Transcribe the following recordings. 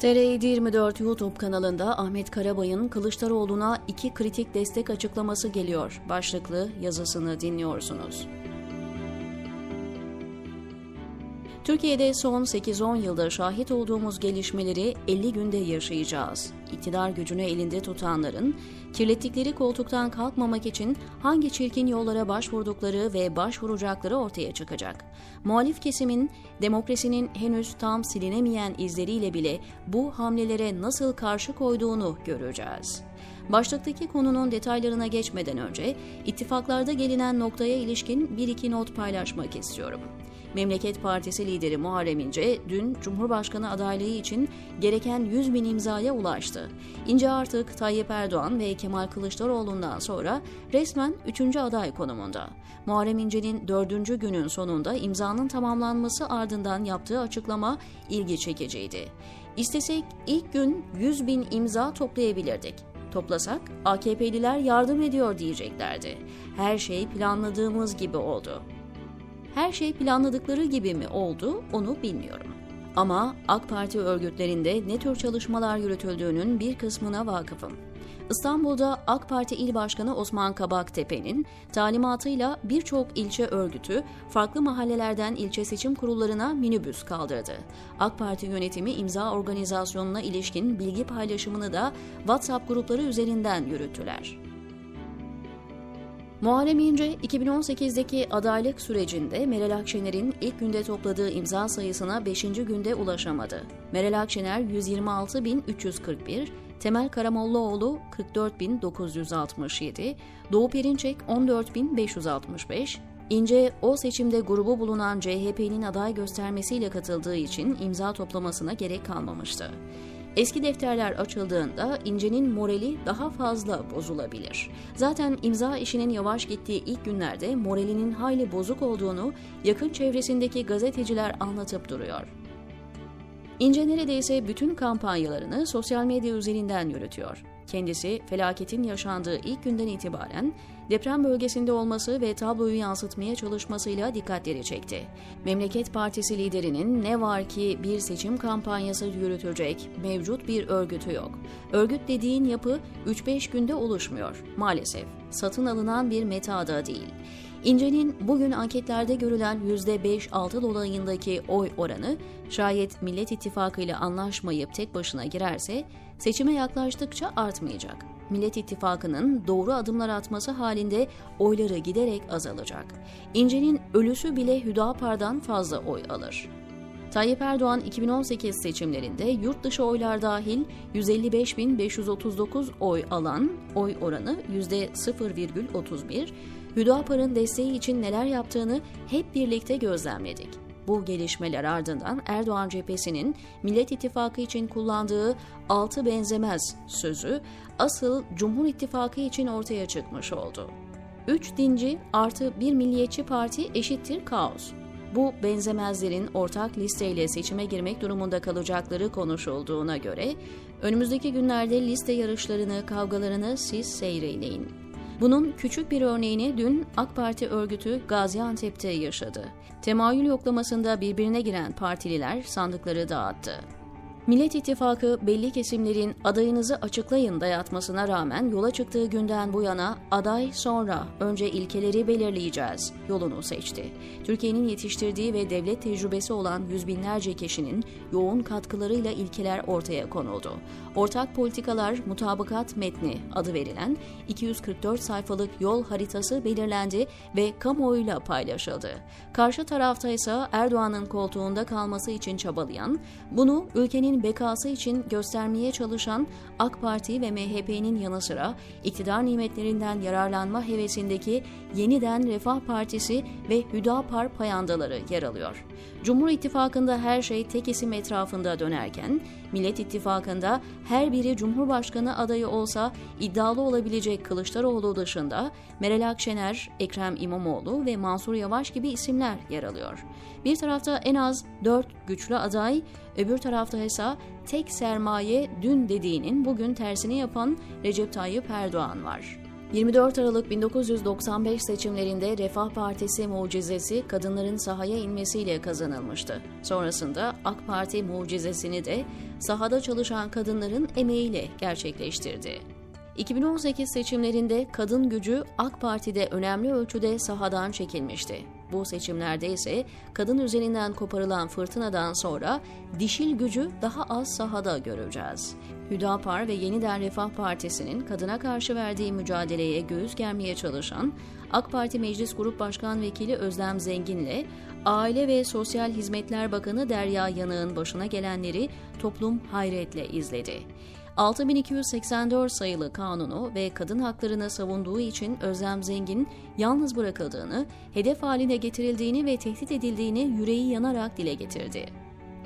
TR 24 YouTube kanalında Ahmet Karabay'ın Kılıçdaroğlu'na iki kritik destek açıklaması geliyor. Başlıklı yazısını dinliyorsunuz. Türkiye'de son 8-10 yılda şahit olduğumuz gelişmeleri 50 günde yaşayacağız. İktidar gücünü elinde tutanların kirlettikleri koltuktan kalkmamak için hangi çirkin yollara başvurdukları ve başvuracakları ortaya çıkacak. Muhalif kesimin demokrasinin henüz tam silinemeyen izleriyle bile bu hamlelere nasıl karşı koyduğunu göreceğiz. Başlıktaki konunun detaylarına geçmeden önce ittifaklarda gelinen noktaya ilişkin bir iki not paylaşmak istiyorum. Memleket Partisi lideri Muharrem İnce dün Cumhurbaşkanı adaylığı için gereken 100 bin imzaya ulaştı. İnce artık Tayyip Erdoğan ve Kemal Kılıçdaroğlu'ndan sonra resmen 3. aday konumunda. Muharrem İnce'nin 4. günün sonunda imzanın tamamlanması ardından yaptığı açıklama ilgi çekiciydi. İstesek ilk gün 100 bin imza toplayabilirdik. Toplasak AKP'liler yardım ediyor diyeceklerdi. Her şey planladığımız gibi oldu. Her şey planladıkları gibi mi oldu onu bilmiyorum. Ama AK Parti örgütlerinde ne tür çalışmalar yürütüldüğünün bir kısmına vakıfım. İstanbul'da AK Parti İl Başkanı Osman Kabaktepe'nin talimatıyla birçok ilçe örgütü farklı mahallelerden ilçe seçim kurullarına minibüs kaldırdı. AK Parti yönetimi imza organizasyonuna ilişkin bilgi paylaşımını da WhatsApp grupları üzerinden yürüttüler. Muharrem İnce, 2018'deki adaylık sürecinde Meral Akşener'in ilk günde topladığı imza sayısına 5. günde ulaşamadı. Meral Akşener 126.341, Temel Karamollaoğlu 44.967, Doğu Perinçek 14.565, İnce o seçimde grubu bulunan CHP'nin aday göstermesiyle katıldığı için imza toplamasına gerek kalmamıştı. Eski defterler açıldığında İnce'nin morali daha fazla bozulabilir. Zaten imza işinin yavaş gittiği ilk günlerde moralinin hayli bozuk olduğunu yakın çevresindeki gazeteciler anlatıp duruyor. İnce neredeyse bütün kampanyalarını sosyal medya üzerinden yürütüyor. Kendisi felaketin yaşandığı ilk günden itibaren deprem bölgesinde olması ve tabloyu yansıtmaya çalışmasıyla dikkatleri çekti. Memleket Partisi liderinin ne var ki bir seçim kampanyası yürütecek mevcut bir örgütü yok. Örgüt dediğin yapı 3-5 günde oluşmuyor maalesef. Satın alınan bir meta da değil. İnce'nin bugün anketlerde görülen %5-6 dolayındaki oy oranı şayet Millet İttifakı ile anlaşmayıp tek başına girerse seçime yaklaştıkça artmayacak. Millet İttifakı'nın doğru adımlar atması halinde oyları giderek azalacak. İnce'nin ölüsü bile Hüdapar'dan fazla oy alır. Tayyip Erdoğan 2018 seçimlerinde yurt dışı oylar dahil 155.539 oy alan oy oranı %0,31, Hüdapar'ın desteği için neler yaptığını hep birlikte gözlemledik. Bu gelişmeler ardından Erdoğan cephesinin Millet İttifakı için kullandığı altı benzemez sözü asıl Cumhur İttifakı için ortaya çıkmış oldu. Üç dinci artı bir milliyetçi parti eşittir kaos. Bu benzemezlerin ortak listeyle seçime girmek durumunda kalacakları konuşulduğuna göre önümüzdeki günlerde liste yarışlarını, kavgalarını siz seyreleyin. Bunun küçük bir örneğini dün AK Parti örgütü Gaziantep'te yaşadı. Temayül yoklamasında birbirine giren partililer sandıkları dağıttı. Millet İttifakı belli kesimlerin adayınızı açıklayın dayatmasına rağmen yola çıktığı günden bu yana aday sonra önce ilkeleri belirleyeceğiz yolunu seçti. Türkiye'nin yetiştirdiği ve devlet tecrübesi olan yüz binlerce kişinin yoğun katkılarıyla ilkeler ortaya konuldu. Ortak politikalar mutabakat metni adı verilen 244 sayfalık yol haritası belirlendi ve kamuoyuyla paylaşıldı. Karşı tarafta ise Erdoğan'ın koltuğunda kalması için çabalayan, bunu ülkenin bekası için göstermeye çalışan AK Parti ve MHP'nin yanı sıra iktidar nimetlerinden yararlanma hevesindeki Yeniden Refah Partisi ve Hüdapar payandaları yer alıyor. Cumhur İttifakı'nda her şey tek isim etrafında dönerken, Millet İttifakı'nda her biri Cumhurbaşkanı adayı olsa iddialı olabilecek Kılıçdaroğlu dışında Meral Akşener, Ekrem İmamoğlu ve Mansur Yavaş gibi isimler yer alıyor. Bir tarafta en az dört güçlü aday, öbür tarafta ise tek sermaye dün dediğinin bugün tersini yapan Recep Tayyip Erdoğan var. 24 Aralık 1995 seçimlerinde Refah Partisi mucizesi kadınların sahaya inmesiyle kazanılmıştı. Sonrasında AK Parti mucizesini de sahada çalışan kadınların emeğiyle gerçekleştirdi. 2018 seçimlerinde kadın gücü AK Parti'de önemli ölçüde sahadan çekilmişti. Bu seçimlerde ise kadın üzerinden koparılan fırtınadan sonra dişil gücü daha az sahada göreceğiz. Hüdapar ve Yeniden Refah Partisi'nin kadına karşı verdiği mücadeleye göğüs germeye çalışan AK Parti Meclis Grup Başkan Vekili Özlem Zengin'le Aile ve Sosyal Hizmetler Bakanı Derya Yanık'ın başına gelenleri toplum hayretle izledi. 6284 sayılı kanunu ve kadın haklarını savunduğu için Özlem Zengin yalnız bırakıldığını, hedef haline getirildiğini ve tehdit edildiğini yüreği yanarak dile getirdi.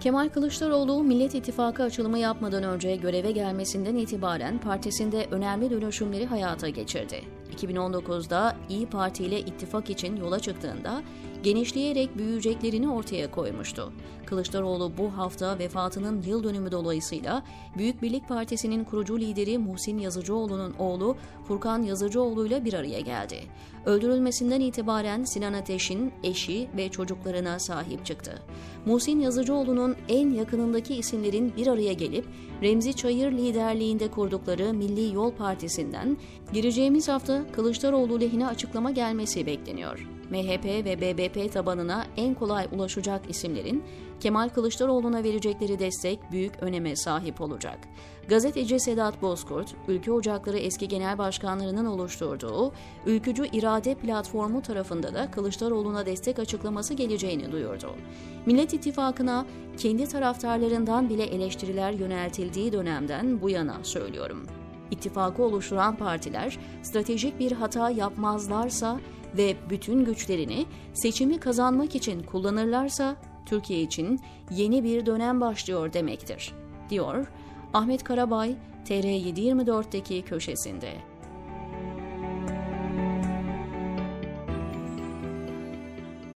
Kemal Kılıçdaroğlu Millet İttifakı açılımı yapmadan önce göreve gelmesinden itibaren partisinde önemli dönüşümleri hayata geçirdi. 2019'da İyi Parti ile ittifak için yola çıktığında genişleyerek büyüyeceklerini ortaya koymuştu. Kılıçdaroğlu bu hafta vefatının yıl dönümü dolayısıyla Büyük Birlik Partisi'nin kurucu lideri Muhsin Yazıcıoğlu'nun oğlu Furkan Yazıcıoğlu ile bir araya geldi. Öldürülmesinden itibaren Sinan Ateş'in eşi ve çocuklarına sahip çıktı. Muhsin Yazıcıoğlu'nun en yakınındaki isimlerin bir araya gelip Remzi Çayır liderliğinde kurdukları Milli Yol Partisi'nden gireceğimiz hafta Kılıçdaroğlu lehine açıklama gelmesi bekleniyor. MHP ve BBP tabanına en kolay ulaşacak isimlerin Kemal Kılıçdaroğlu'na verecekleri destek büyük öneme sahip olacak. Gazeteci Sedat Bozkurt, Ülke Ocakları eski genel başkanlarının oluşturduğu Ülkücü İrade Platformu tarafında da Kılıçdaroğlu'na destek açıklaması geleceğini duyurdu. Millet İttifakı'na kendi taraftarlarından bile eleştiriler yöneltildiği dönemden bu yana söylüyorum. İttifakı oluşturan partiler stratejik bir hata yapmazlarsa ve bütün güçlerini seçimi kazanmak için kullanırlarsa Türkiye için yeni bir dönem başlıyor demektir, diyor Ahmet Karabay TR724'deki köşesinde.